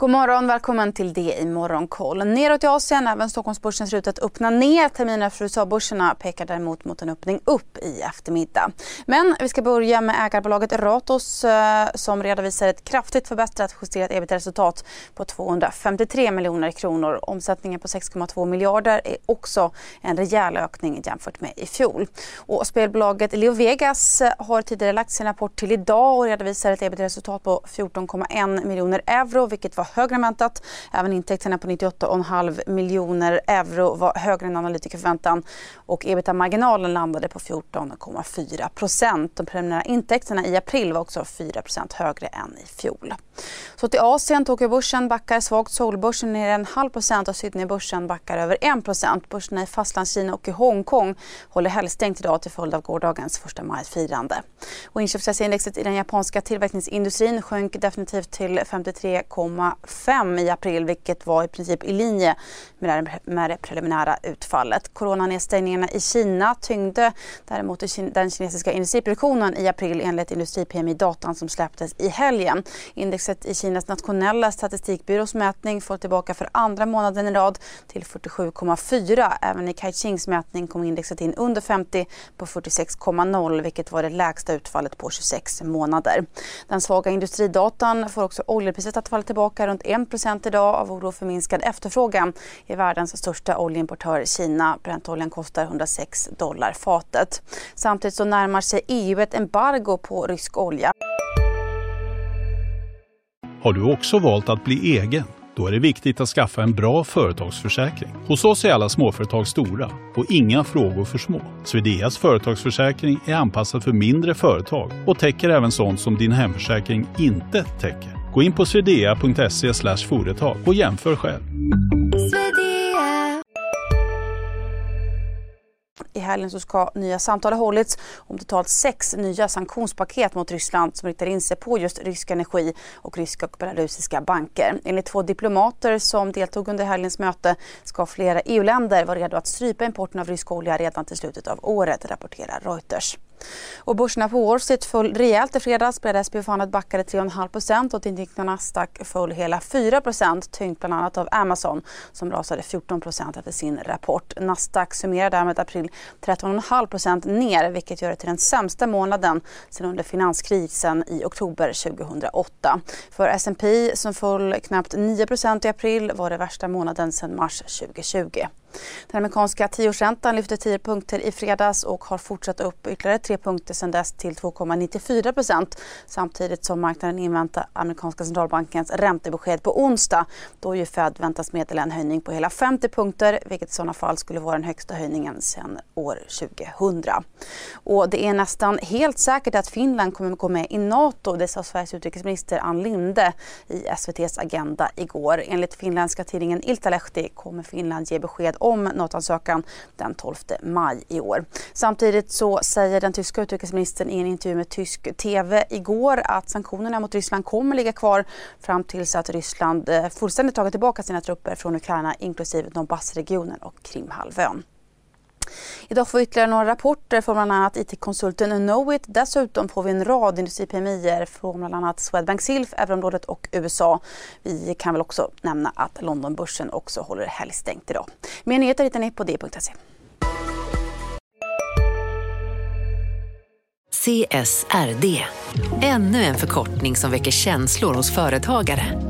God morgon, välkommen till det i Morgonkoll. Neråt i Asien, även Stockholmsbörsen ser ut att öppna ner. Terminen för USA-börserna pekar däremot mot en öppning upp i eftermiddag. Men vi ska börja med ägarbolaget Ratos eh, som redovisar ett kraftigt förbättrat justerat ebit-resultat på 253 miljoner kronor. Omsättningen på 6,2 miljarder är också en rejäl ökning jämfört med i fjol. Och spelbolaget Leo Vegas eh, har tidigare lagt sin rapport till idag och redovisar ett ebit-resultat på 14,1 miljoner euro vilket var högre än väntat. Även intäkterna på 98,5 miljoner euro var högre än analytikerförväntan och ebitda-marginalen landade på 14,4 procent. De preliminära intäkterna i april var också 4 procent högre än i fjol. Så till Asien, Tokyobörsen backar svagt, Seoulbörsen ner en halv procent och Sydneybörsen backar över 1 procent. Börserna i Fastlandskina och i Hongkong håller helgstängt idag till följd av gårdagens första maj-firande. I den japanska tillverkningsindustrin sjönk definitivt till 53,5 i april vilket var i princip i linje med det, med det preliminära utfallet. Coronanedstängningarna i Kina tyngde däremot den kinesiska industriproduktionen i april enligt industri-PMI-datan som släpptes i helgen. Indexet i Kinas nationella statistikbyrås mätning föll tillbaka för andra månaden i rad till 47,4. Även i Kaichings mätning kom indexet in under 50 på 46,0 vilket var det lägsta utfallet på 26 månader. Den svaga industridatan får också oljepriset att falla tillbaka runt 1 idag av oro för minskad efterfrågan i världens största oljeimportör Kina. Brentoljan kostar 106 dollar fatet. Samtidigt så närmar sig EU ett embargo på rysk olja. Har du också valt att bli egen? Då är det viktigt att skaffa en bra företagsförsäkring. Hos oss är alla småföretag stora och inga frågor för små. Swedeas företagsförsäkring är anpassad för mindre företag och täcker även sånt som din hemförsäkring inte täcker. Gå in på swedea.se företag och jämför själv. I helgen så ska nya samtal ha hållits om totalt sex nya sanktionspaket mot Ryssland som riktar in sig på just rysk energi och ryska och belarusiska banker. Enligt två diplomater som deltog under helgens möte ska flera EU-länder vara redo att strypa importen av rysk olja redan till slutet av året, rapporterar Reuters. Och börserna på Wall Street föll rejält i fredags. Breda SP 500 backade 3,5% och Tintikna Nasdaq föll hela 4% tyngt bland annat av Amazon som rasade 14% efter sin rapport. Nasdaq summerar därmed april 13,5% ner vilket gör det till den sämsta månaden sedan under finanskrisen i oktober 2008. För S&P som föll knappt 9% i april var det värsta månaden sedan mars 2020. Den amerikanska tioårsräntan lyfte 10 punkter i fredags och har fortsatt upp ytterligare 3 punkter sedan dess till 2,94 procent samtidigt som marknaden inväntar amerikanska centralbankens räntebesked på onsdag då ju Fed väntas meddela en höjning på hela 50 punkter vilket i sådana fall skulle vara den högsta höjningen sedan år 2000. Och det är nästan helt säkert att Finland kommer att gå med i Nato, det sa Sveriges utrikesminister Ann Linde i SVTs Agenda igår. Enligt finländska tidningen Iltalehti kommer Finland ge besked om NATO-ansökan den 12 maj i år. Samtidigt så säger den tyska utrikesministern i en intervju med tysk TV igår att sanktionerna mot Ryssland kommer ligga kvar fram tills att Ryssland eh, fullständigt tagit tillbaka sina trupper från Ukraina inklusive Donbassregionen och Krimhalvön. Idag får vi ytterligare några rapporter från bland annat IT-konsulten Knowit. Dessutom får vi en rad industri från bland annat Swedbank Silf, euroområdet och USA. Vi kan väl också nämna att Londonbörsen också håller helgstängt idag. Mer nyheter hittar ni på d.se. CSRD, ännu en förkortning som väcker känslor hos företagare.